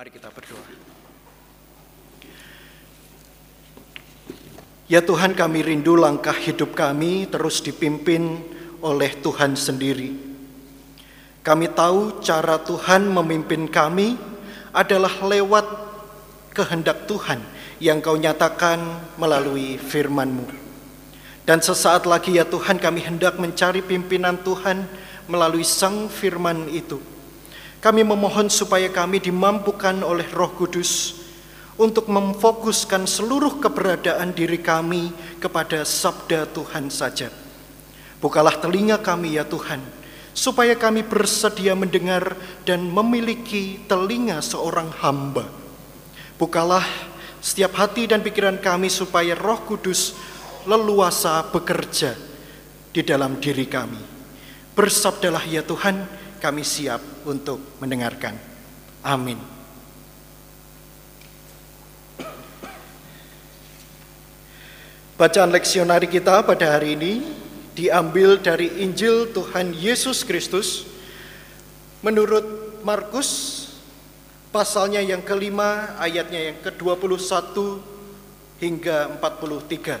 Mari kita berdoa. Ya Tuhan kami rindu langkah hidup kami terus dipimpin oleh Tuhan sendiri. Kami tahu cara Tuhan memimpin kami adalah lewat kehendak Tuhan yang kau nyatakan melalui firman-Mu. Dan sesaat lagi ya Tuhan kami hendak mencari pimpinan Tuhan melalui sang firman itu. Kami memohon supaya kami dimampukan oleh roh kudus untuk memfokuskan seluruh keberadaan diri kami kepada sabda Tuhan saja. Bukalah telinga kami ya Tuhan, supaya kami bersedia mendengar dan memiliki telinga seorang hamba. Bukalah setiap hati dan pikiran kami supaya roh kudus leluasa bekerja di dalam diri kami. Bersabdalah ya Tuhan, kami siap untuk mendengarkan. Amin. Bacaan leksionari kita pada hari ini diambil dari Injil Tuhan Yesus Kristus menurut Markus pasalnya yang kelima ayatnya yang ke-21 hingga 43.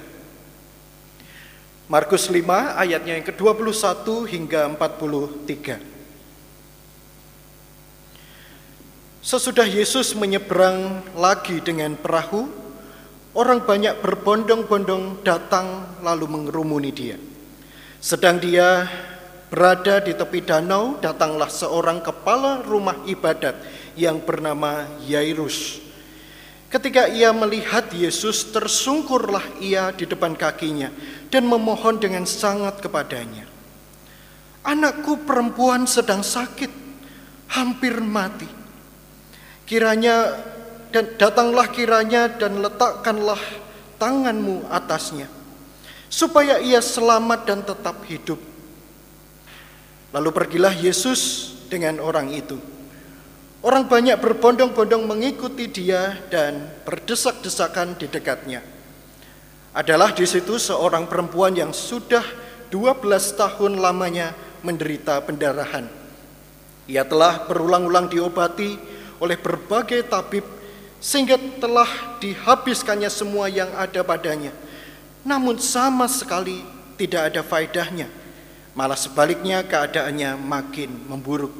Markus 5 ayatnya yang ke-21 hingga 43. Sesudah Yesus menyeberang lagi dengan perahu, Orang banyak berbondong-bondong datang lalu mengerumuni dia. Sedang dia berada di tepi danau, datanglah seorang kepala rumah ibadat yang bernama Yairus. Ketika ia melihat Yesus, tersungkurlah ia di depan kakinya dan memohon dengan sangat kepadanya. Anakku perempuan sedang sakit, hampir mati. Kiranya dan datanglah kiranya dan letakkanlah tanganmu atasnya supaya ia selamat dan tetap hidup. Lalu pergilah Yesus dengan orang itu. Orang banyak berbondong-bondong mengikuti dia dan berdesak-desakan di dekatnya. Adalah di situ seorang perempuan yang sudah 12 tahun lamanya menderita pendarahan. Ia telah berulang-ulang diobati oleh berbagai tabib sehingga telah dihabiskannya semua yang ada padanya. Namun sama sekali tidak ada faedahnya. Malah sebaliknya keadaannya makin memburuk.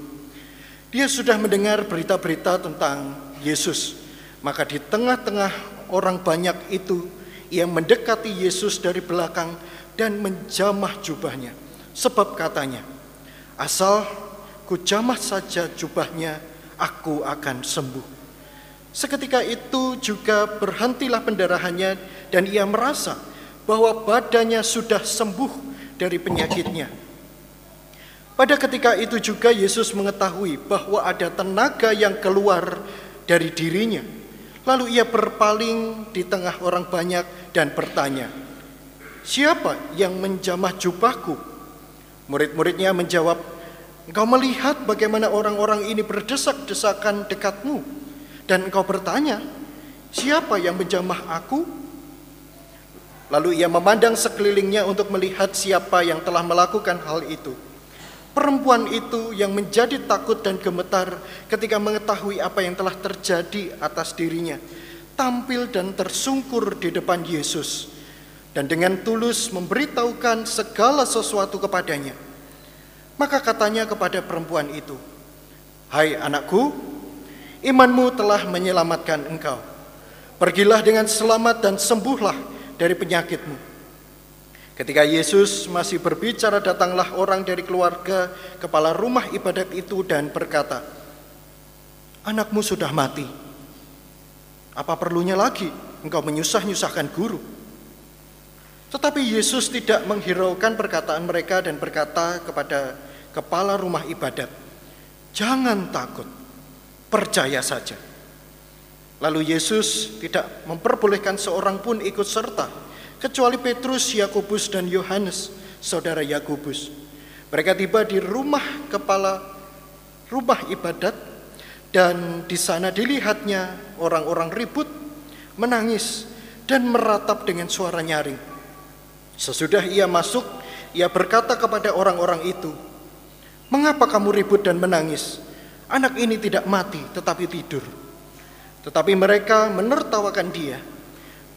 Dia sudah mendengar berita-berita tentang Yesus. Maka di tengah-tengah orang banyak itu, ia mendekati Yesus dari belakang dan menjamah jubahnya. Sebab katanya, asal ku jamah saja jubahnya, aku akan sembuh. Seketika itu juga berhentilah pendarahannya dan ia merasa bahwa badannya sudah sembuh dari penyakitnya. Pada ketika itu juga Yesus mengetahui bahwa ada tenaga yang keluar dari dirinya. Lalu ia berpaling di tengah orang banyak dan bertanya, Siapa yang menjamah jubahku? Murid-muridnya menjawab, Engkau melihat bagaimana orang-orang ini berdesak-desakan dekatmu dan engkau bertanya, siapa yang menjamah aku? Lalu ia memandang sekelilingnya untuk melihat siapa yang telah melakukan hal itu. Perempuan itu yang menjadi takut dan gemetar ketika mengetahui apa yang telah terjadi atas dirinya, tampil dan tersungkur di depan Yesus dan dengan tulus memberitahukan segala sesuatu kepadanya. Maka katanya kepada perempuan itu, "Hai anakku, imanmu telah menyelamatkan engkau. Pergilah dengan selamat dan sembuhlah dari penyakitmu. Ketika Yesus masih berbicara, datanglah orang dari keluarga kepala rumah ibadat itu dan berkata, "Anakmu sudah mati. Apa perlunya lagi engkau menyusah-nyusahkan guru?" Tetapi Yesus tidak menghiraukan perkataan mereka dan berkata kepada kepala rumah ibadat, "Jangan takut percaya saja. Lalu Yesus tidak memperbolehkan seorang pun ikut serta, kecuali Petrus, Yakobus, dan Yohanes, saudara Yakobus. Mereka tiba di rumah kepala rumah ibadat, dan di sana dilihatnya orang-orang ribut, menangis, dan meratap dengan suara nyaring. Sesudah ia masuk, ia berkata kepada orang-orang itu, "Mengapa kamu ribut dan menangis?" Anak ini tidak mati tetapi tidur. Tetapi mereka menertawakan dia.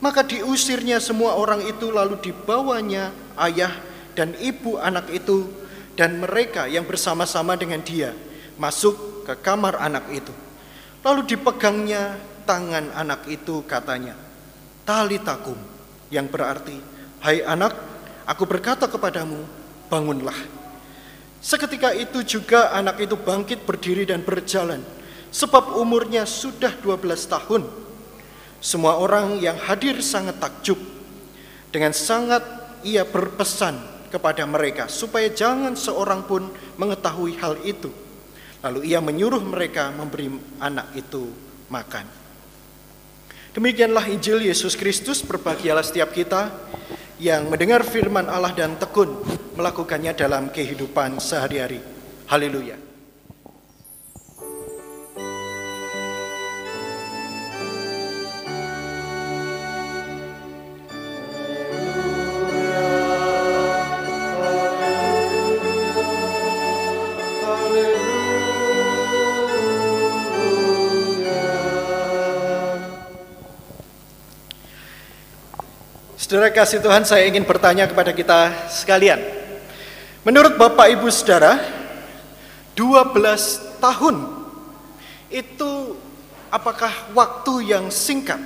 Maka diusirnya semua orang itu lalu dibawanya ayah dan ibu anak itu dan mereka yang bersama-sama dengan dia masuk ke kamar anak itu. Lalu dipegangnya tangan anak itu katanya, Talitakum, yang berarti, Hai anak, aku berkata kepadamu, bangunlah. Seketika itu juga anak itu bangkit berdiri dan berjalan, sebab umurnya sudah 12 tahun. Semua orang yang hadir sangat takjub. Dengan sangat ia berpesan kepada mereka supaya jangan seorang pun mengetahui hal itu. Lalu ia menyuruh mereka memberi anak itu makan. Demikianlah Injil Yesus Kristus, berbahagialah setiap kita yang mendengar firman Allah dan tekun melakukannya dalam kehidupan sehari-hari. Haleluya. Saudara kasih Tuhan, saya ingin bertanya kepada kita sekalian. Menurut Bapak Ibu Saudara, 12 tahun itu apakah waktu yang singkat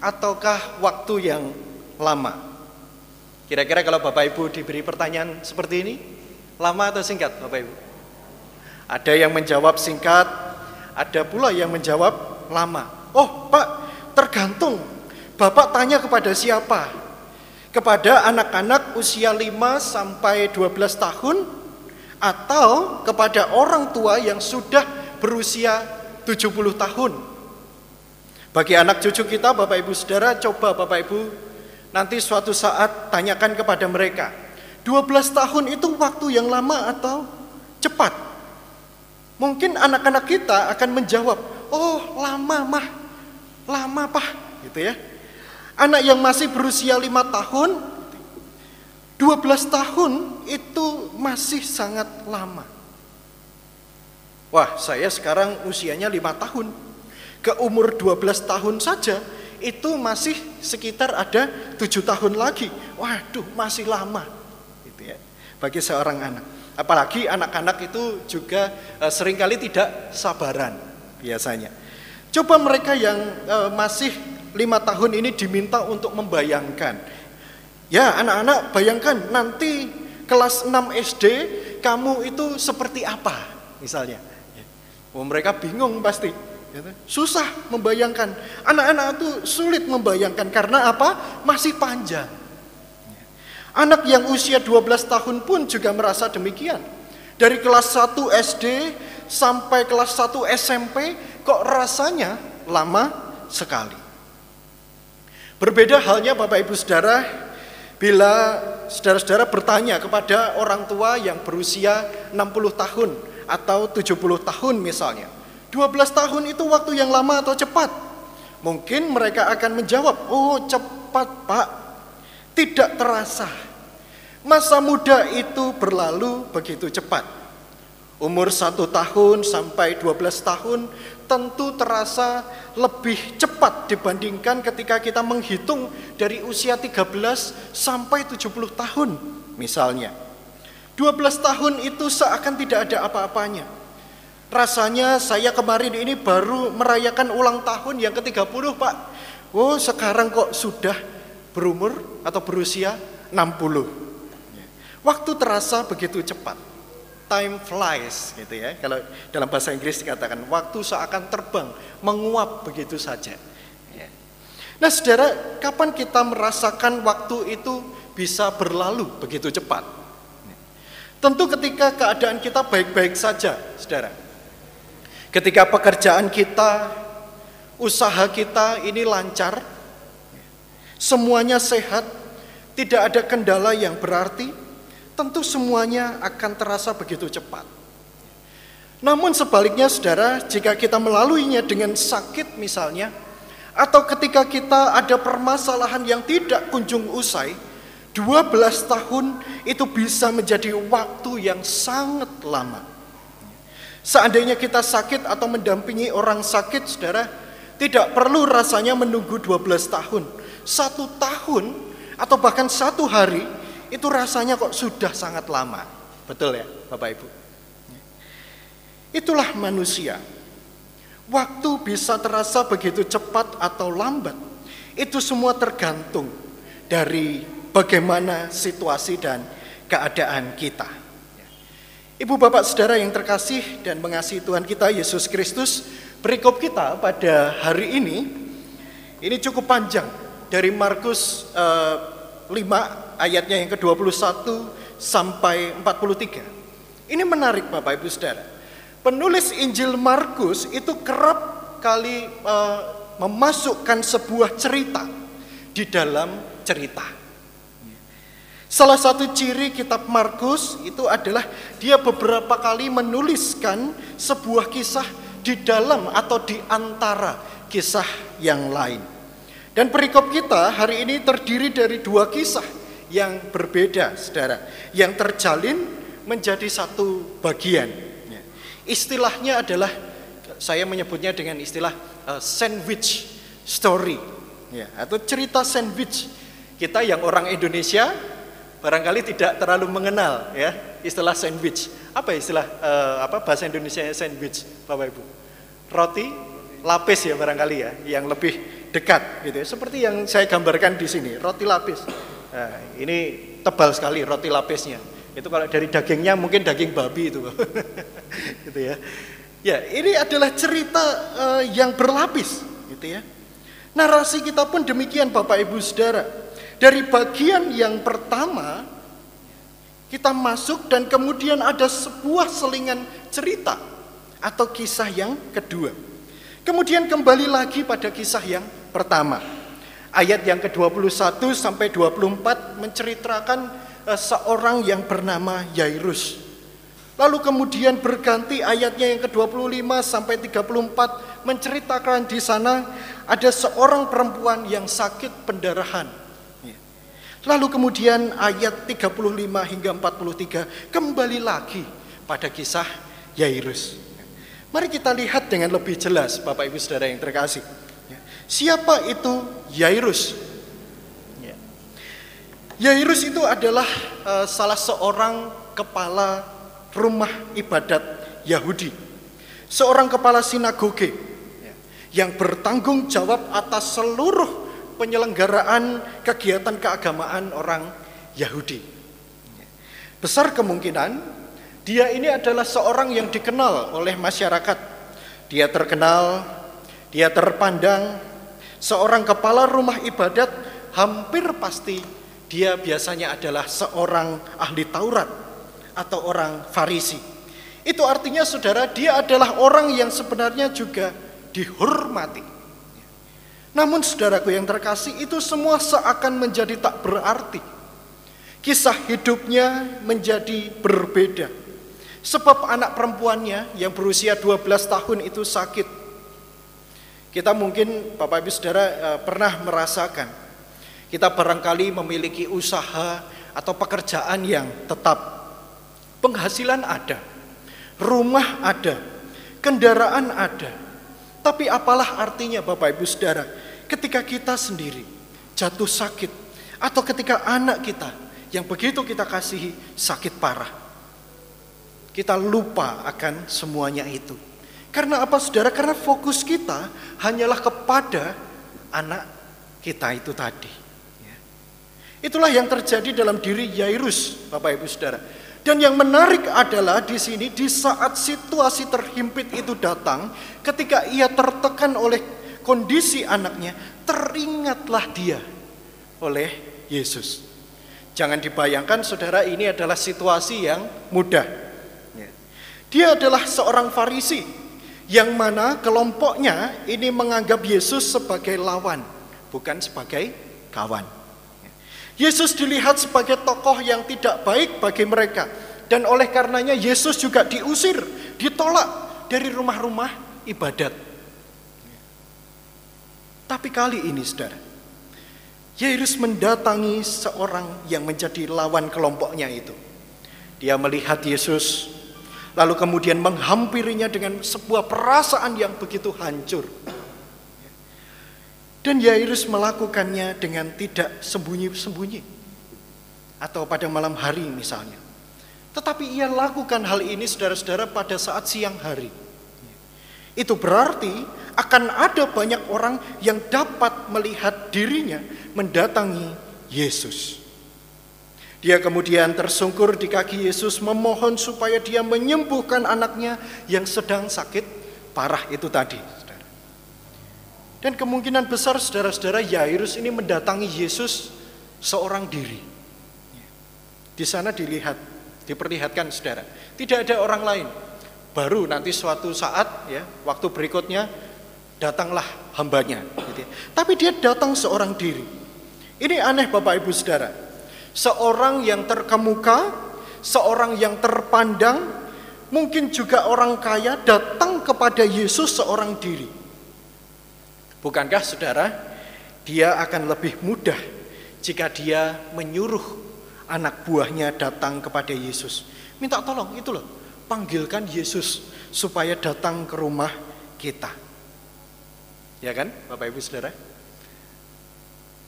ataukah waktu yang lama? Kira-kira kalau Bapak Ibu diberi pertanyaan seperti ini, lama atau singkat Bapak Ibu? Ada yang menjawab singkat, ada pula yang menjawab lama. Oh Pak, tergantung Bapak tanya kepada siapa? Kepada anak-anak usia 5 sampai 12 tahun atau kepada orang tua yang sudah berusia 70 tahun. Bagi anak cucu kita, Bapak Ibu Saudara, coba Bapak Ibu nanti suatu saat tanyakan kepada mereka. 12 tahun itu waktu yang lama atau cepat? Mungkin anak-anak kita akan menjawab, "Oh, lama, Mah. Lama, Pak." Gitu ya. Anak yang masih berusia lima tahun, 12 tahun itu masih sangat lama. Wah, saya sekarang usianya lima tahun. Ke umur 12 tahun saja itu masih sekitar ada tujuh tahun lagi. Waduh, masih lama. Gitu ya. Bagi seorang anak. Apalagi anak-anak itu juga uh, sering kali tidak sabaran biasanya. Coba mereka yang uh, masih lima tahun ini diminta untuk membayangkan. Ya anak-anak bayangkan nanti kelas 6 SD kamu itu seperti apa misalnya. Oh, mereka bingung pasti. Gitu. Susah membayangkan. Anak-anak itu sulit membayangkan karena apa? Masih panjang. Anak yang usia 12 tahun pun juga merasa demikian. Dari kelas 1 SD sampai kelas 1 SMP kok rasanya lama sekali. Berbeda halnya Bapak Ibu Saudara bila saudara-saudara bertanya kepada orang tua yang berusia 60 tahun atau 70 tahun misalnya. 12 tahun itu waktu yang lama atau cepat? Mungkin mereka akan menjawab, oh cepat pak, tidak terasa. Masa muda itu berlalu begitu cepat. Umur satu tahun sampai 12 tahun tentu terasa lebih cepat dibandingkan ketika kita menghitung dari usia 13 sampai 70 tahun misalnya. 12 tahun itu seakan tidak ada apa-apanya. Rasanya saya kemarin ini baru merayakan ulang tahun yang ke-30 Pak. Oh sekarang kok sudah berumur atau berusia 60. Waktu terasa begitu cepat time flies gitu ya. Kalau dalam bahasa Inggris dikatakan waktu seakan terbang, menguap begitu saja. Ya. Nah, Saudara, kapan kita merasakan waktu itu bisa berlalu begitu cepat? Tentu ketika keadaan kita baik-baik saja, Saudara. Ketika pekerjaan kita, usaha kita ini lancar, semuanya sehat, tidak ada kendala yang berarti, tentu semuanya akan terasa begitu cepat. Namun sebaliknya saudara, jika kita melaluinya dengan sakit misalnya, atau ketika kita ada permasalahan yang tidak kunjung usai, 12 tahun itu bisa menjadi waktu yang sangat lama. Seandainya kita sakit atau mendampingi orang sakit, saudara, Tidak perlu rasanya menunggu 12 tahun. Satu tahun atau bahkan satu hari itu rasanya kok sudah sangat lama. Betul ya Bapak Ibu? Itulah manusia. Waktu bisa terasa begitu cepat atau lambat. Itu semua tergantung dari bagaimana situasi dan keadaan kita. Ibu bapak saudara yang terkasih dan mengasihi Tuhan kita Yesus Kristus, perikop kita pada hari ini ini cukup panjang dari Markus eh, 5 ayatnya yang ke-21 sampai 43. Ini menarik Bapak Ibu Saudara. Penulis Injil Markus itu kerap kali eh, memasukkan sebuah cerita di dalam cerita. Salah satu ciri kitab Markus itu adalah dia beberapa kali menuliskan sebuah kisah di dalam atau di antara kisah yang lain. Dan perikop kita hari ini terdiri dari dua kisah yang berbeda, saudara, yang terjalin menjadi satu bagian. Ya. Istilahnya adalah saya menyebutnya dengan istilah uh, sandwich story, ya, atau cerita sandwich. Kita yang orang Indonesia barangkali tidak terlalu mengenal ya istilah sandwich. Apa istilah uh, apa bahasa Indonesia sandwich, Bapak Ibu? Roti lapis ya barangkali ya, yang lebih dekat gitu ya. Seperti yang saya gambarkan di sini, roti lapis. Nah, ini tebal sekali roti lapisnya. Itu kalau dari dagingnya mungkin daging babi itu, gitu ya. Ya, ini adalah cerita uh, yang berlapis, gitu ya. Narasi kita pun demikian Bapak Ibu Saudara. Dari bagian yang pertama, kita masuk dan kemudian ada sebuah selingan cerita atau kisah yang kedua. Kemudian kembali lagi pada kisah yang pertama. Ayat yang ke-21 sampai 24 menceritakan uh, seorang yang bernama Yairus. Lalu kemudian berganti ayatnya yang ke-25 sampai 34 menceritakan di sana ada seorang perempuan yang sakit pendarahan Lalu kemudian ayat 35 hingga 43 kembali lagi pada kisah Yairus. Mari kita lihat dengan lebih jelas Bapak Ibu Saudara yang terkasih. Ya. Siapa itu Yairus? Ya. Yairus itu adalah uh, salah seorang kepala rumah ibadat Yahudi. Seorang kepala sinagoge ya, yang bertanggung jawab atas seluruh penyelenggaraan kegiatan keagamaan orang Yahudi. Besar kemungkinan dia ini adalah seorang yang dikenal oleh masyarakat. Dia terkenal, dia terpandang, seorang kepala rumah ibadat hampir pasti dia biasanya adalah seorang ahli Taurat atau orang Farisi. Itu artinya saudara dia adalah orang yang sebenarnya juga dihormati. Namun saudaraku yang terkasih itu semua seakan menjadi tak berarti. Kisah hidupnya menjadi berbeda. Sebab anak perempuannya yang berusia 12 tahun itu sakit. Kita mungkin Bapak Ibu Saudara eh, pernah merasakan. Kita barangkali memiliki usaha atau pekerjaan yang tetap. Penghasilan ada. Rumah ada. Kendaraan ada. Tapi apalah artinya Bapak Ibu Saudara ketika kita sendiri jatuh sakit atau ketika anak kita yang begitu kita kasihi sakit parah. Kita lupa akan semuanya itu. Karena apa saudara? Karena fokus kita hanyalah kepada anak kita itu tadi. Ya. Itulah yang terjadi dalam diri Yairus, Bapak Ibu Saudara. Dan yang menarik adalah di sini di saat situasi terhimpit itu datang, ketika ia tertekan oleh kondisi anaknya, teringatlah dia oleh Yesus. Jangan dibayangkan saudara ini adalah situasi yang mudah. Ya. Dia adalah seorang Farisi yang mana kelompoknya ini menganggap Yesus sebagai lawan, bukan sebagai kawan. Yesus dilihat sebagai tokoh yang tidak baik bagi mereka dan oleh karenanya Yesus juga diusir, ditolak dari rumah-rumah ibadat. Tapi kali ini saudara, Yairus mendatangi seorang yang menjadi lawan kelompoknya itu. Dia melihat Yesus, lalu kemudian menghampirinya dengan sebuah perasaan yang begitu hancur. Dan Yairus melakukannya dengan tidak sembunyi-sembunyi. Atau pada malam hari misalnya. Tetapi ia lakukan hal ini saudara-saudara pada saat siang hari. Itu berarti akan ada banyak orang yang dapat melihat dirinya mendatangi Yesus. Dia kemudian tersungkur di kaki Yesus memohon supaya dia menyembuhkan anaknya yang sedang sakit parah itu tadi. Dan kemungkinan besar saudara-saudara Yairus ini mendatangi Yesus seorang diri. Di sana dilihat, diperlihatkan saudara. Tidak ada orang lain. Baru nanti suatu saat ya, waktu berikutnya datanglah hambanya. Gitu ya. Tapi dia datang seorang diri. Ini aneh Bapak Ibu Saudara. Seorang yang terkemuka, seorang yang terpandang, mungkin juga orang kaya datang kepada Yesus seorang diri. Bukankah saudara, dia akan lebih mudah jika dia menyuruh anak buahnya datang kepada Yesus. Minta tolong, itu loh, panggilkan Yesus supaya datang ke rumah kita. Ya kan, Bapak Ibu Saudara?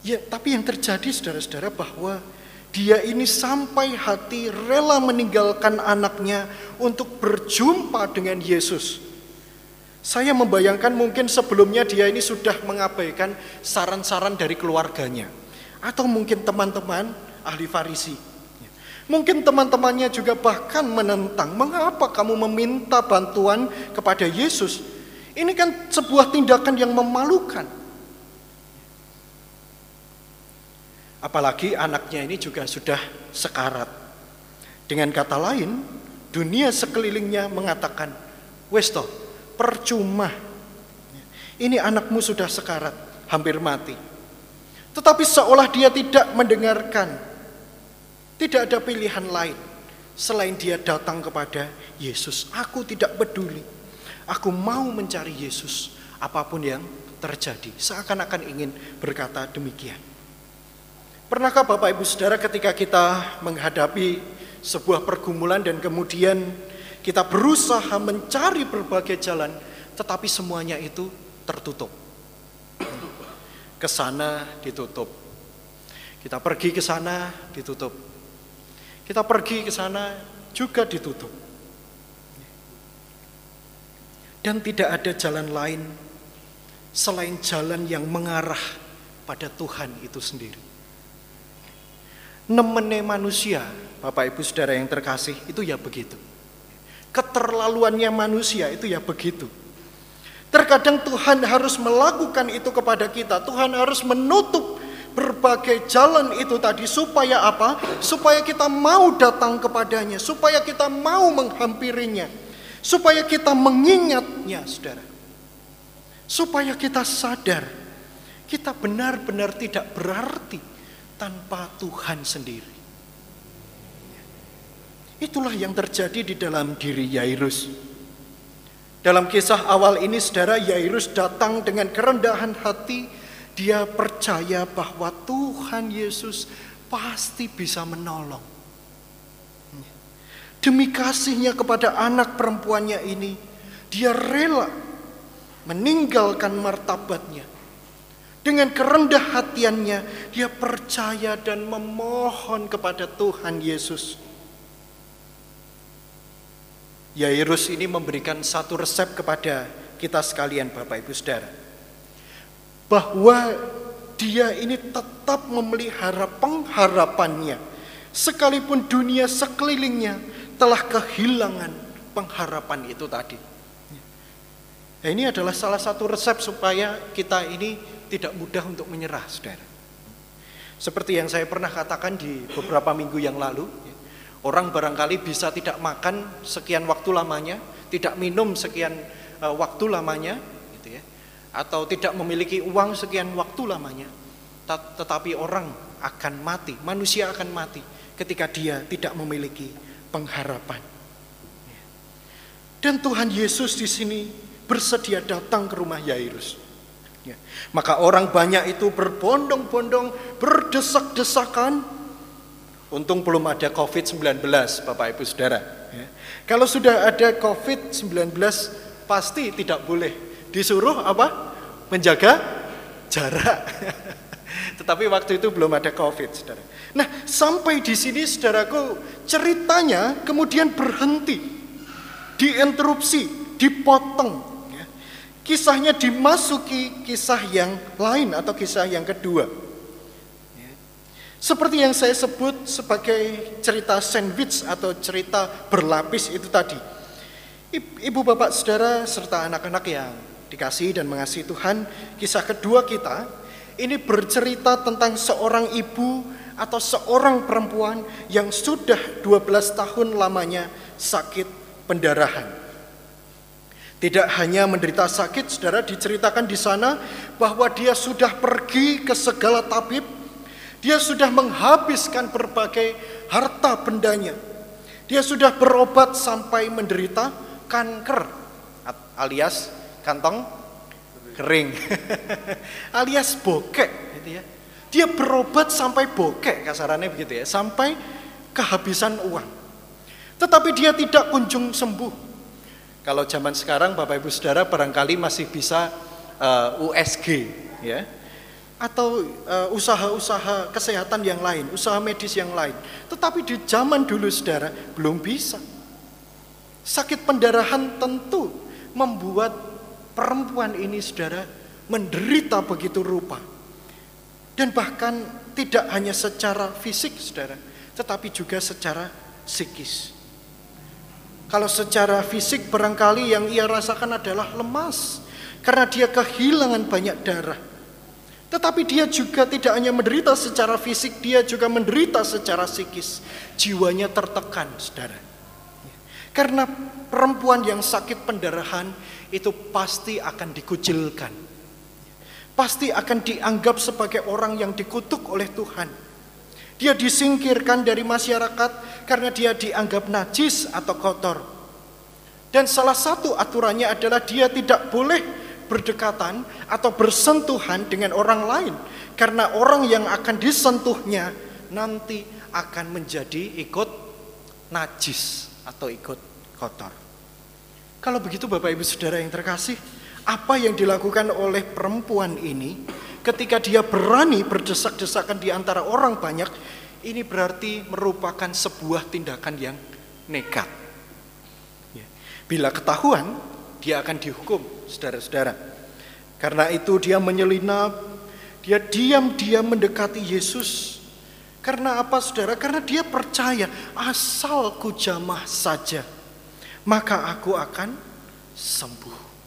Ya, tapi yang terjadi saudara-saudara bahwa dia ini sampai hati rela meninggalkan anaknya untuk berjumpa dengan Yesus. Saya membayangkan mungkin sebelumnya dia ini sudah mengabaikan saran-saran dari keluarganya. Atau mungkin teman-teman ahli farisi. Mungkin teman-temannya juga bahkan menentang, mengapa kamu meminta bantuan kepada Yesus? Ini kan sebuah tindakan yang memalukan. Apalagi anaknya ini juga sudah sekarat. Dengan kata lain, dunia sekelilingnya mengatakan, Westo, percuma. Ini anakmu sudah sekarat, hampir mati. Tetapi seolah dia tidak mendengarkan. Tidak ada pilihan lain selain dia datang kepada Yesus. Aku tidak peduli. Aku mau mencari Yesus apa pun yang terjadi. Seakan-akan ingin berkata demikian. Pernahkah Bapak Ibu Saudara ketika kita menghadapi sebuah pergumulan dan kemudian kita berusaha mencari berbagai jalan, tetapi semuanya itu tertutup. Ke sana ditutup. Kita pergi ke sana ditutup. Kita pergi ke sana juga ditutup. Dan tidak ada jalan lain selain jalan yang mengarah pada Tuhan itu sendiri. Nemene manusia, Bapak Ibu Saudara yang terkasih, itu ya begitu keterlaluannya manusia itu ya begitu. Terkadang Tuhan harus melakukan itu kepada kita. Tuhan harus menutup berbagai jalan itu tadi supaya apa? Supaya kita mau datang kepadanya, supaya kita mau menghampirinya, supaya kita mengingatnya, Saudara. Supaya kita sadar kita benar-benar tidak berarti tanpa Tuhan sendiri. Itulah yang terjadi di dalam diri Yairus. Dalam kisah awal ini saudara Yairus datang dengan kerendahan hati. Dia percaya bahwa Tuhan Yesus pasti bisa menolong. Demi kasihnya kepada anak perempuannya ini, dia rela meninggalkan martabatnya. Dengan kerendah hatiannya, dia percaya dan memohon kepada Tuhan Yesus Yairus ini memberikan satu resep kepada kita sekalian Bapak Ibu Saudara. Bahwa dia ini tetap memelihara pengharapannya. Sekalipun dunia sekelilingnya telah kehilangan pengharapan itu tadi. Nah, ini adalah salah satu resep supaya kita ini tidak mudah untuk menyerah, saudara. Seperti yang saya pernah katakan di beberapa minggu yang lalu, Orang barangkali bisa tidak makan sekian waktu lamanya, tidak minum sekian uh, waktu lamanya, gitu ya, atau tidak memiliki uang sekian waktu lamanya. Tetapi orang akan mati, manusia akan mati ketika dia tidak memiliki pengharapan. Dan Tuhan Yesus di sini bersedia datang ke rumah Yairus. Ya. Maka orang banyak itu berbondong-bondong, berdesak-desakan Untung belum ada COVID-19, Bapak Ibu Saudara. Ya. Kalau sudah ada COVID-19, pasti tidak boleh disuruh apa? Menjaga jarak. Tetapi waktu itu belum ada COVID, saudara. Nah, sampai di sini, saudaraku, ceritanya kemudian berhenti, diinterupsi, dipotong. Ya. Kisahnya dimasuki kisah yang lain atau kisah yang kedua. Ya. Seperti yang saya sebut sebagai cerita sandwich atau cerita berlapis itu tadi. Ibu bapak saudara serta anak-anak yang dikasih dan mengasihi Tuhan, kisah kedua kita ini bercerita tentang seorang ibu atau seorang perempuan yang sudah 12 tahun lamanya sakit pendarahan. Tidak hanya menderita sakit, saudara diceritakan di sana bahwa dia sudah pergi ke segala tabib, dia sudah menghabiskan berbagai harta bendanya. Dia sudah berobat sampai menderita kanker alias kantong kering alias bokek gitu ya. Dia berobat sampai bokek kasarannya begitu ya, sampai kehabisan uang. Tetapi dia tidak kunjung sembuh. Kalau zaman sekarang Bapak Ibu Saudara barangkali masih bisa uh, eh, USG ya. Atau uh, usaha-usaha kesehatan yang lain, usaha medis yang lain. Tetapi di zaman dulu Saudara belum bisa. Sakit pendarahan tentu membuat perempuan ini saudara menderita begitu rupa. Dan bahkan tidak hanya secara fisik saudara, tetapi juga secara psikis. Kalau secara fisik barangkali yang ia rasakan adalah lemas karena dia kehilangan banyak darah. Tetapi dia juga tidak hanya menderita secara fisik, dia juga menderita secara psikis. Jiwanya tertekan, saudara. Karena perempuan yang sakit pendarahan itu pasti akan dikucilkan. Pasti akan dianggap sebagai orang yang dikutuk oleh Tuhan. Dia disingkirkan dari masyarakat karena dia dianggap najis atau kotor. Dan salah satu aturannya adalah dia tidak boleh berdekatan atau bersentuhan dengan orang lain. Karena orang yang akan disentuhnya nanti akan menjadi ikut najis atau ikut kotor. Kalau begitu Bapak Ibu Saudara yang terkasih, apa yang dilakukan oleh perempuan ini ketika dia berani berdesak-desakan di antara orang banyak, ini berarti merupakan sebuah tindakan yang nekat. Ya. Bila ketahuan, dia akan dihukum, saudara-saudara. Karena itu dia menyelinap, dia diam-diam mendekati Yesus. Karena apa saudara? Karena dia percaya asal ku jamah saja maka aku akan sembuh.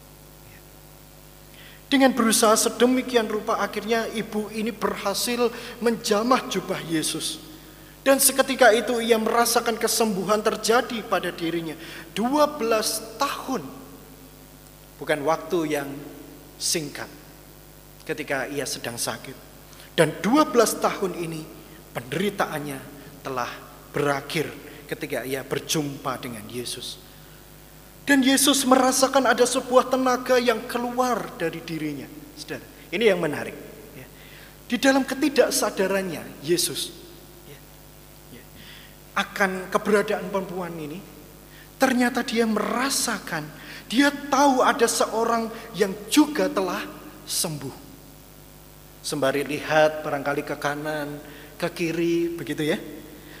Dengan berusaha sedemikian rupa akhirnya ibu ini berhasil menjamah jubah Yesus. Dan seketika itu ia merasakan kesembuhan terjadi pada dirinya. 12 tahun. Bukan waktu yang singkat ketika ia sedang sakit. Dan 12 tahun ini penderitaannya telah berakhir ketika ia berjumpa dengan Yesus. Dan Yesus merasakan ada sebuah tenaga yang keluar dari dirinya. Saudara, ini yang menarik. Ya. Di dalam ketidaksadarannya Yesus ya, ya, akan keberadaan perempuan ini, ternyata dia merasakan, dia tahu ada seorang yang juga telah sembuh. Sembari lihat barangkali ke kanan, ke kiri, begitu ya.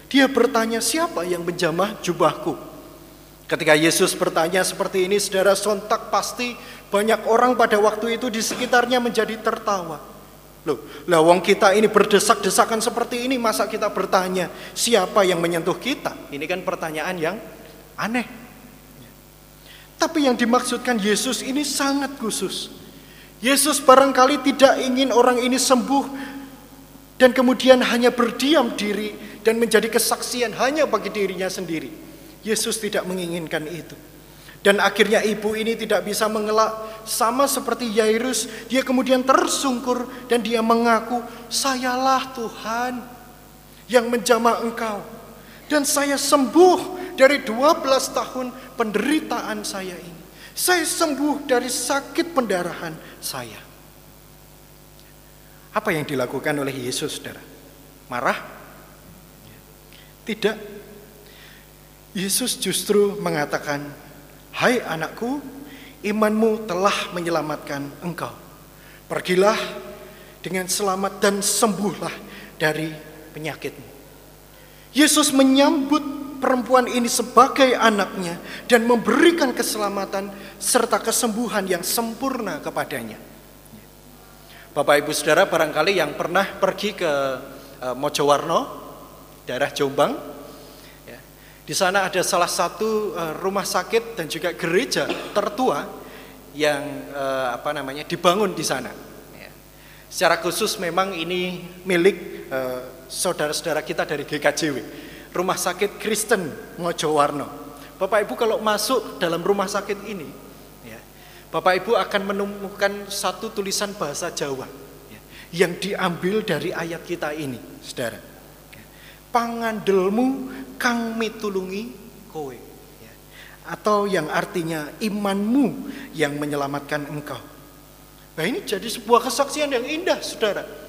Dia bertanya, siapa yang menjamah jubahku? Ketika Yesus bertanya seperti ini, saudara sontak pasti banyak orang pada waktu itu di sekitarnya menjadi tertawa. Loh, lah wong kita ini berdesak-desakan seperti ini, masa kita bertanya siapa yang menyentuh kita? Ini kan pertanyaan yang aneh. Tapi yang dimaksudkan Yesus ini sangat khusus. Yesus barangkali tidak ingin orang ini sembuh dan kemudian hanya berdiam diri dan menjadi kesaksian hanya bagi dirinya sendiri. Yesus tidak menginginkan itu. Dan akhirnya ibu ini tidak bisa mengelak sama seperti Yairus. Dia kemudian tersungkur dan dia mengaku, sayalah Tuhan yang menjamah engkau. Dan saya sembuh dari 12 tahun penderitaan saya ini. Saya sembuh dari sakit pendarahan saya. Apa yang dilakukan oleh Yesus, saudara? Marah? Tidak. Yesus justru mengatakan, "Hai anakku, imanmu telah menyelamatkan engkau. Pergilah dengan selamat dan sembuhlah dari penyakitmu. Yesus menyambut perempuan ini sebagai anaknya dan memberikan keselamatan serta kesembuhan yang sempurna kepadanya. Bapak Ibu Saudara barangkali yang pernah pergi ke uh, Mojowarno, daerah Jombang, di sana ada salah satu uh, rumah sakit dan juga gereja tertua yang uh, apa namanya dibangun di sana. Ya. Secara khusus memang ini milik saudara-saudara kita dari GKJW, Rumah Sakit Kristen Mojowarno. Bapak Ibu kalau masuk dalam rumah sakit ini, ya, Bapak Ibu akan menemukan satu tulisan bahasa Jawa ya, yang diambil dari ayat kita ini, saudara. Ya. Pangandelmu kang mitulungi kowe. Ya. Atau yang artinya imanmu yang menyelamatkan engkau. Nah ini jadi sebuah kesaksian yang indah, saudara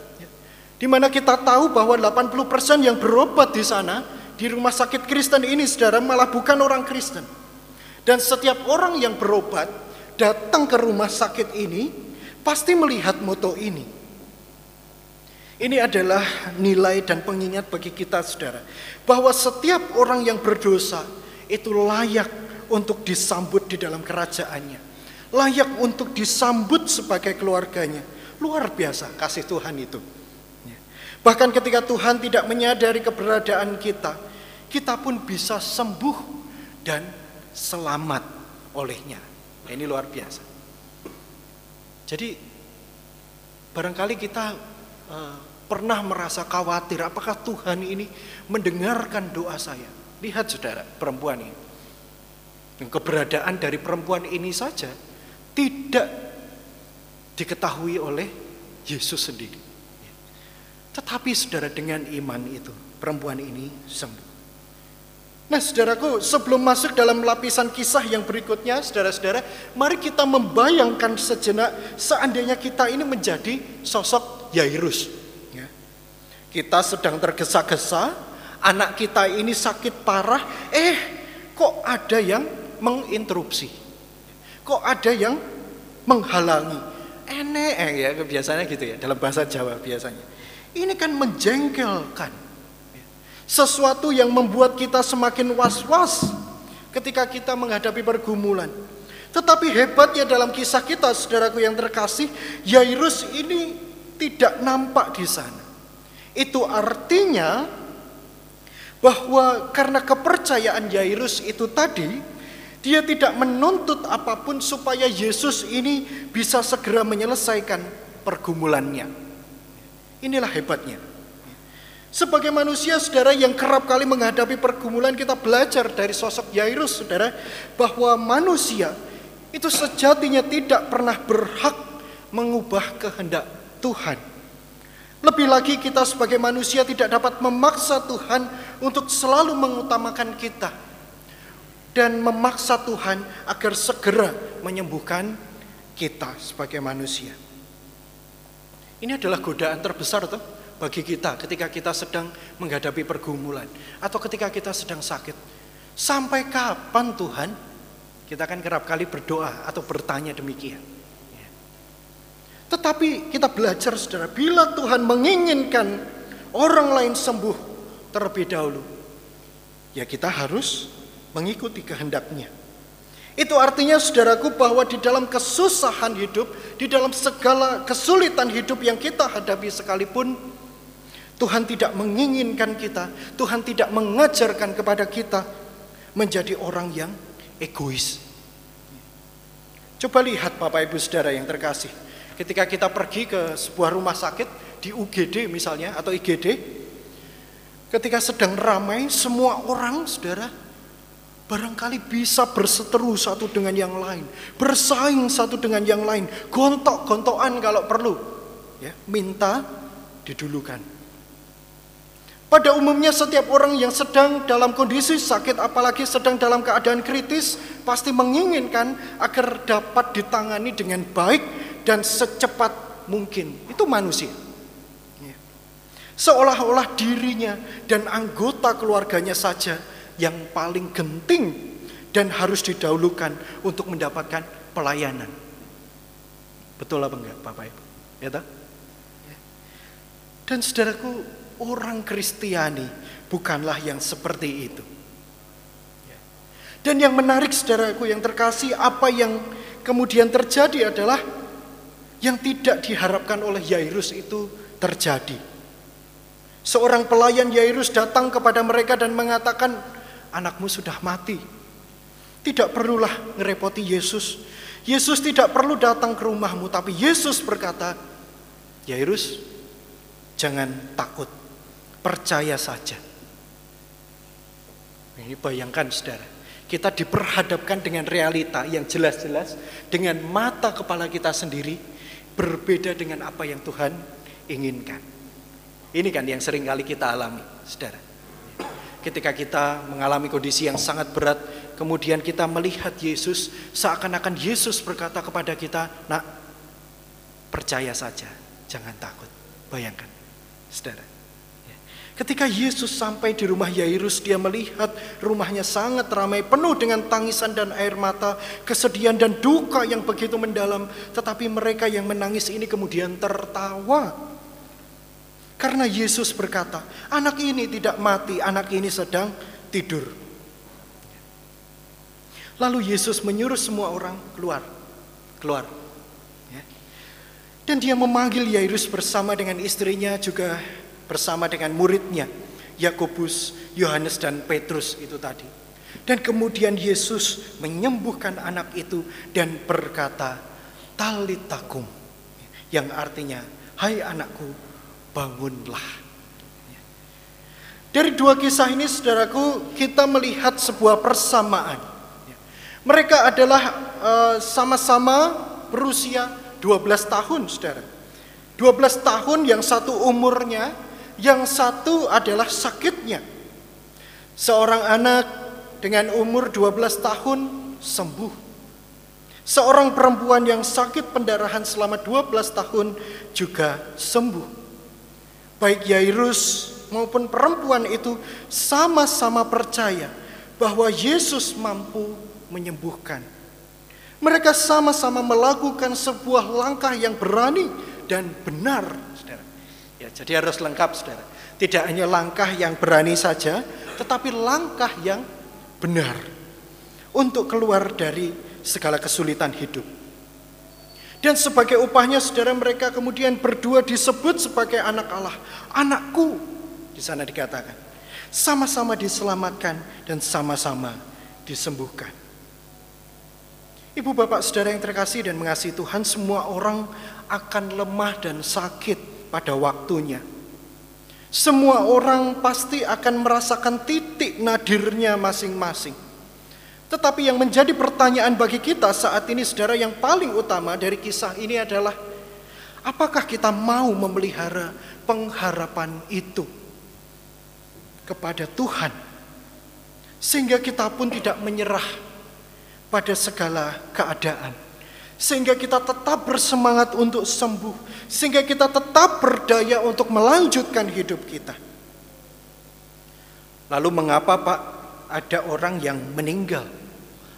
di mana kita tahu bahwa 80% yang berobat di sana, di rumah sakit Kristen ini saudara malah bukan orang Kristen. Dan setiap orang yang berobat datang ke rumah sakit ini pasti melihat moto ini. Ini adalah nilai dan pengingat bagi kita saudara. Bahwa setiap orang yang berdosa itu layak untuk disambut di dalam kerajaannya. Layak untuk disambut sebagai keluarganya. Luar biasa kasih Tuhan itu. Bahkan ketika Tuhan tidak menyadari keberadaan kita, kita pun bisa sembuh dan selamat olehnya. Nah, ini luar biasa. Jadi barangkali kita uh, pernah merasa khawatir apakah Tuhan ini mendengarkan doa saya. Lihat saudara, perempuan ini. Keberadaan dari perempuan ini saja tidak diketahui oleh Yesus sendiri. Tetapi saudara dengan iman itu, perempuan ini sembuh. Nah saudaraku, sebelum masuk dalam lapisan kisah yang berikutnya, saudara-saudara, mari kita membayangkan sejenak seandainya kita ini menjadi sosok Yairus. Kita sedang tergesa-gesa, anak kita ini sakit parah, eh kok ada yang menginterupsi. Kok ada yang menghalangi. Enek ya, biasanya gitu ya, dalam bahasa Jawa biasanya. Ini kan menjengkelkan. Sesuatu yang membuat kita semakin was-was ketika kita menghadapi pergumulan. Tetapi hebatnya dalam kisah kita, saudaraku yang terkasih, Yairus ini tidak nampak di sana. Itu artinya bahwa karena kepercayaan Yairus itu tadi, dia tidak menuntut apa pun supaya Yesus ini bisa segera menyelesaikan pergumulannya. Inilah hebatnya. Sebagai manusia saudara yang kerap kali menghadapi pergumulan kita belajar dari sosok Yairus saudara bahwa manusia itu sejatinya tidak pernah berhak mengubah kehendak Tuhan. Lebih lagi kita sebagai manusia tidak dapat memaksa Tuhan untuk selalu mengutamakan kita dan memaksa Tuhan agar segera menyembuhkan kita sebagai manusia. Ini adalah godaan terbesar tuh bagi kita ketika kita sedang menghadapi pergumulan atau ketika kita sedang sakit. Sampai kapan Tuhan? Kita akan kerap kali berdoa atau bertanya demikian. Tetapi kita belajar saudara, bila Tuhan menginginkan orang lain sembuh terlebih dahulu, ya kita harus mengikuti kehendaknya. Itu artinya saudaraku bahwa di dalam kesusahan hidup, di dalam segala kesulitan hidup yang kita hadapi sekalipun, Tuhan tidak menginginkan kita, Tuhan tidak mengajarkan kepada kita menjadi orang yang egois. Coba lihat Bapak Ibu Saudara yang terkasih, ketika kita pergi ke sebuah rumah sakit di UGD misalnya atau IGD, ketika sedang ramai semua orang Saudara barangkali bisa berseteru satu dengan yang lain, bersaing satu dengan yang lain, gontok-gontokan kalau perlu, ya, minta didulukan. Pada umumnya setiap orang yang sedang dalam kondisi sakit apalagi sedang dalam keadaan kritis pasti menginginkan agar dapat ditangani dengan baik dan secepat mungkin. Itu manusia. Ya. Seolah-olah dirinya dan anggota keluarganya saja yang paling genting dan harus didahulukan untuk mendapatkan pelayanan. Betul apa enggak Bapak Ibu? Ya tak? Ya. Dan saudaraku, orang Kristiani bukanlah yang seperti itu. Dan yang menarik saudaraku yang terkasih apa yang kemudian terjadi adalah yang tidak diharapkan oleh Yairus itu terjadi. Seorang pelayan Yairus datang kepada mereka dan mengatakan, anakmu sudah mati. Tidak perlulah ngerepoti Yesus. Yesus tidak perlu datang ke rumahmu, tapi Yesus berkata, Yairus, jangan takut, percaya saja. Ini bayangkan saudara, kita diperhadapkan dengan realita yang jelas-jelas dengan mata kepala kita sendiri berbeda dengan apa yang Tuhan inginkan. Ini kan yang sering kali kita alami, saudara. Ketika kita mengalami kondisi yang sangat berat, kemudian kita melihat Yesus, seakan-akan Yesus berkata kepada kita, "Nak, percaya saja, jangan takut." Bayangkan, saudara. Ketika Yesus sampai di rumah Yairus, dia melihat rumahnya sangat ramai, penuh dengan tangisan dan air mata, kesedihan dan duka yang begitu mendalam. Tetapi mereka yang menangis ini kemudian tertawa. Karena Yesus berkata, anak ini tidak mati, anak ini sedang tidur. Lalu Yesus menyuruh semua orang keluar, keluar. Ya. Dan dia memanggil Yairus bersama dengan istrinya juga bersama dengan muridnya, Yakobus, Yohanes dan Petrus itu tadi. Dan kemudian Yesus menyembuhkan anak itu dan berkata, Talitakum, yang artinya, Hai anakku, bangunlah. Dari dua kisah ini, saudaraku, kita melihat sebuah persamaan mereka adalah eh, sama-sama uh, berusia 12 tahun, saudara. 12 tahun yang satu umurnya, yang satu adalah sakitnya. Seorang anak dengan umur 12 tahun sembuh. Seorang perempuan yang sakit pendarahan selama 12 tahun juga sembuh. Baik Yairus maupun perempuan itu sama-sama percaya bahwa Yesus mampu menyembuhkan. Mereka sama-sama melakukan sebuah langkah yang berani dan benar. Ya, jadi harus lengkap, saudara. Tidak hanya langkah yang berani saja, tetapi langkah yang benar untuk keluar dari segala kesulitan hidup. Dan sebagai upahnya saudara mereka kemudian berdua disebut sebagai anak Allah. Anakku di sana dikatakan. Sama-sama diselamatkan dan sama-sama disembuhkan. Ibu bapak saudara yang terkasih dan mengasihi Tuhan, semua orang akan lemah dan sakit pada waktunya. Semua orang pasti akan merasakan titik nadirnya masing-masing. Tetapi yang menjadi pertanyaan bagi kita saat ini saudara yang paling utama dari kisah ini adalah apakah kita mau memelihara pengharapan itu kepada Tuhan sehingga kita pun tidak menyerah pada segala keadaan. Sehingga kita tetap bersemangat untuk sembuh. Sehingga kita tetap berdaya untuk melanjutkan hidup kita. Lalu mengapa Pak ada orang yang meninggal?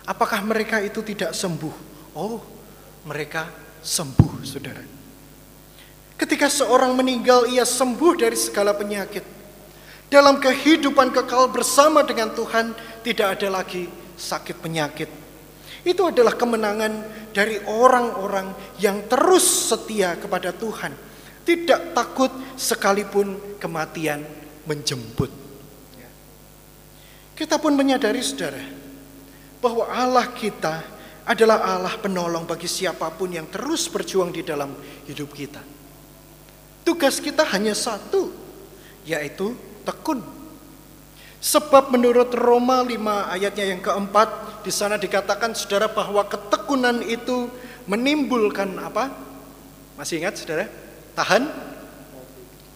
Apakah mereka itu tidak sembuh? Oh, mereka sembuh, saudara. Ketika seorang meninggal, ia sembuh dari segala penyakit. Dalam kehidupan kekal bersama dengan Tuhan, tidak ada lagi sakit penyakit itu adalah kemenangan dari orang-orang yang terus setia kepada Tuhan. Tidak takut sekalipun kematian menjemput. Kita pun menyadari saudara, bahwa Allah kita adalah Allah penolong bagi siapa pun yang terus berjuang di dalam hidup kita. Tugas kita hanya satu, yaitu tekun. Sebab menurut Roma 5 ayatnya yang keempat, di sana dikatakan saudara bahwa ketekunan itu menimbulkan apa? Masih ingat saudara? Tahan,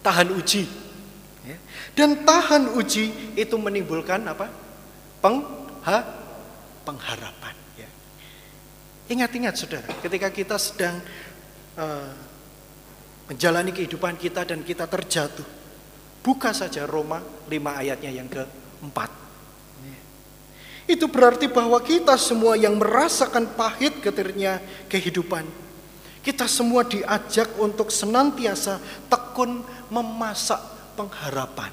tahan uji. Ya. Dan tahan uji itu menimbulkan apa? Pengha, pengharapan. Ya. Ingat-ingat saudara, ketika kita sedang uh, menjalani kehidupan kita dan kita terjatuh, buka saja Roma 5 ayatnya yang keempat. Itu berarti bahwa kita semua yang merasakan pahit getirnya kehidupan, Kita semua diajak untuk senantiasa tekun memasak pengharapan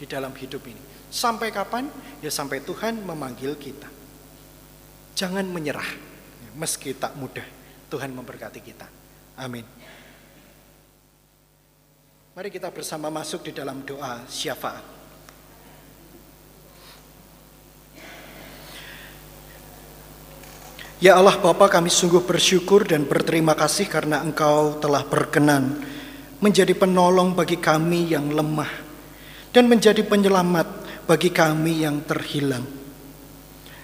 di dalam hidup ini. Sampai kapan? Ya sampai Tuhan memanggil kita. Jangan menyerah, meski tak mudah. Tuhan memberkati kita. Amin. Mari kita bersama masuk di dalam doa syafaat. Ya Allah Bapa kami sungguh bersyukur dan berterima kasih karena Engkau telah berkenan menjadi penolong bagi kami yang lemah dan menjadi penyelamat bagi kami yang terhilang.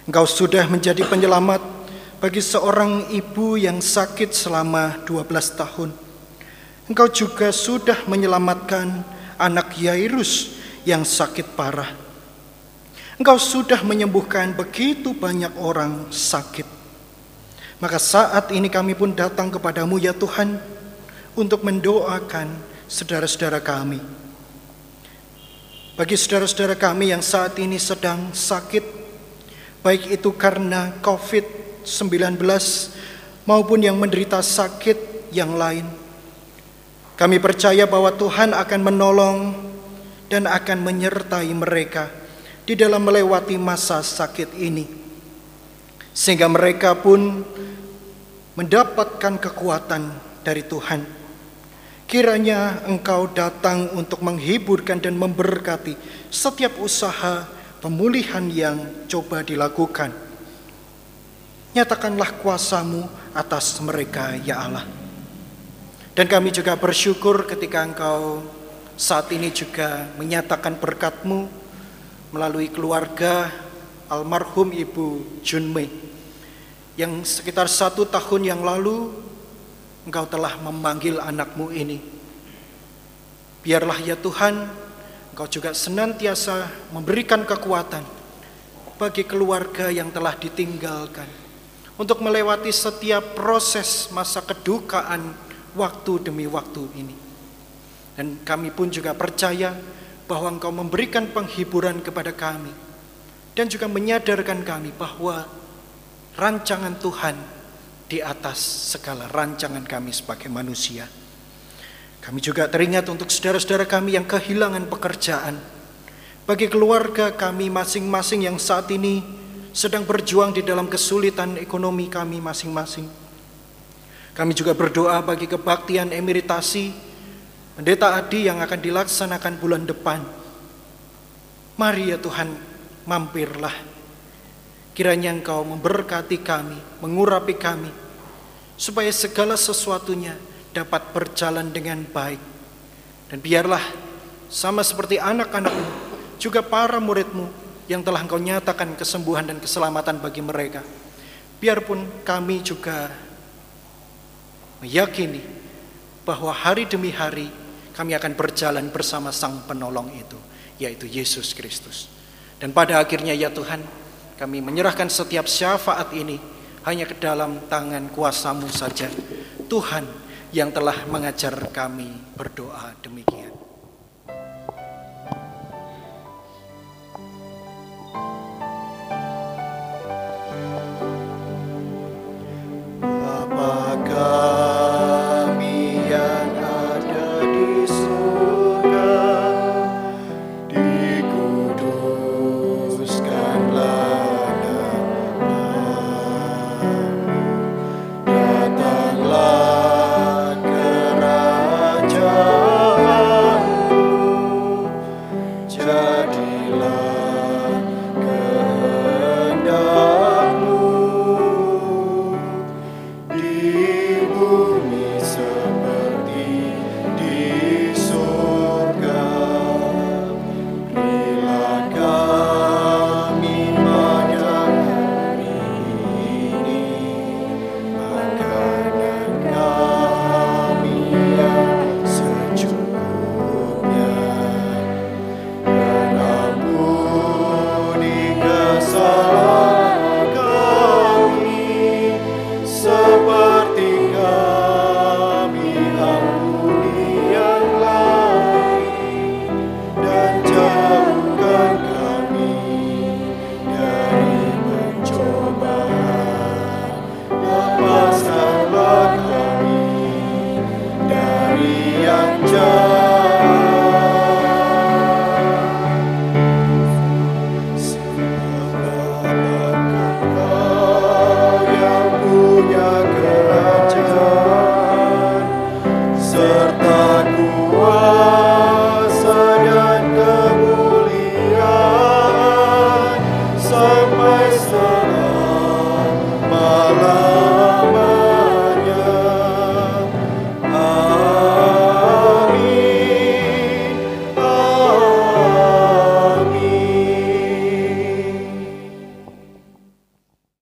Engkau sudah menjadi penyelamat bagi seorang ibu yang sakit selama 12 tahun. Engkau juga sudah menyelamatkan anak Yairus yang sakit parah. Engkau sudah menyembuhkan begitu banyak orang sakit. Maka saat ini kami pun datang kepadamu ya Tuhan untuk mendoakan saudara-saudara kami. Bagi saudara-saudara kami yang saat ini sedang sakit, baik itu karena COVID-19 maupun yang menderita sakit yang lain. Kami percaya bahwa Tuhan akan menolong dan akan menyertai mereka di dalam melewati masa sakit ini. Sehingga mereka pun mendapatkan kekuatan dari Tuhan. Kiranya Engkau datang untuk menghiburkan dan memberkati setiap usaha pemulihan yang coba dilakukan. Nyatakanlah kuasamu atas mereka, ya Allah. Dan kami juga bersyukur ketika Engkau saat ini juga menyatakan berkatmu melalui keluarga almarhum Ibu Junmei yang sekitar satu tahun yang lalu engkau telah memanggil anakmu ini. Biarlah ya Tuhan, engkau juga senantiasa memberikan kekuatan bagi keluarga yang telah ditinggalkan untuk melewati setiap proses masa kedukaan waktu demi waktu ini. Dan kami pun juga percaya bahwa engkau memberikan penghiburan kepada kami dan juga menyadarkan kami bahwa rancangan Tuhan di atas segala rancangan kami sebagai manusia. Kami juga teringat untuk saudara-saudara kami yang kehilangan pekerjaan. Bagi keluarga kami masing-masing yang saat ini sedang berjuang di dalam kesulitan ekonomi kami masing-masing. Kami juga berdoa bagi kebaktian emeritasi Pendeta Adi yang akan dilaksanakan bulan depan. Mari ya Tuhan, mampirlah Kiranya Engkau memberkati kami, mengurapi kami, supaya segala sesuatunya dapat berjalan dengan baik. Dan biarlah sama seperti anak-anakmu, juga para muridmu yang telah Engkau nyatakan kesembuhan dan keselamatan bagi mereka. Biarpun kami juga meyakini bahwa hari demi hari kami akan berjalan bersama Sang Penolong itu, yaitu Yesus Kristus. Dan pada akhirnya ya Tuhan, kami menyerahkan setiap syafaat ini hanya ke dalam tangan kuasamu saja. Tuhan yang telah mengajar kami berdoa demikian.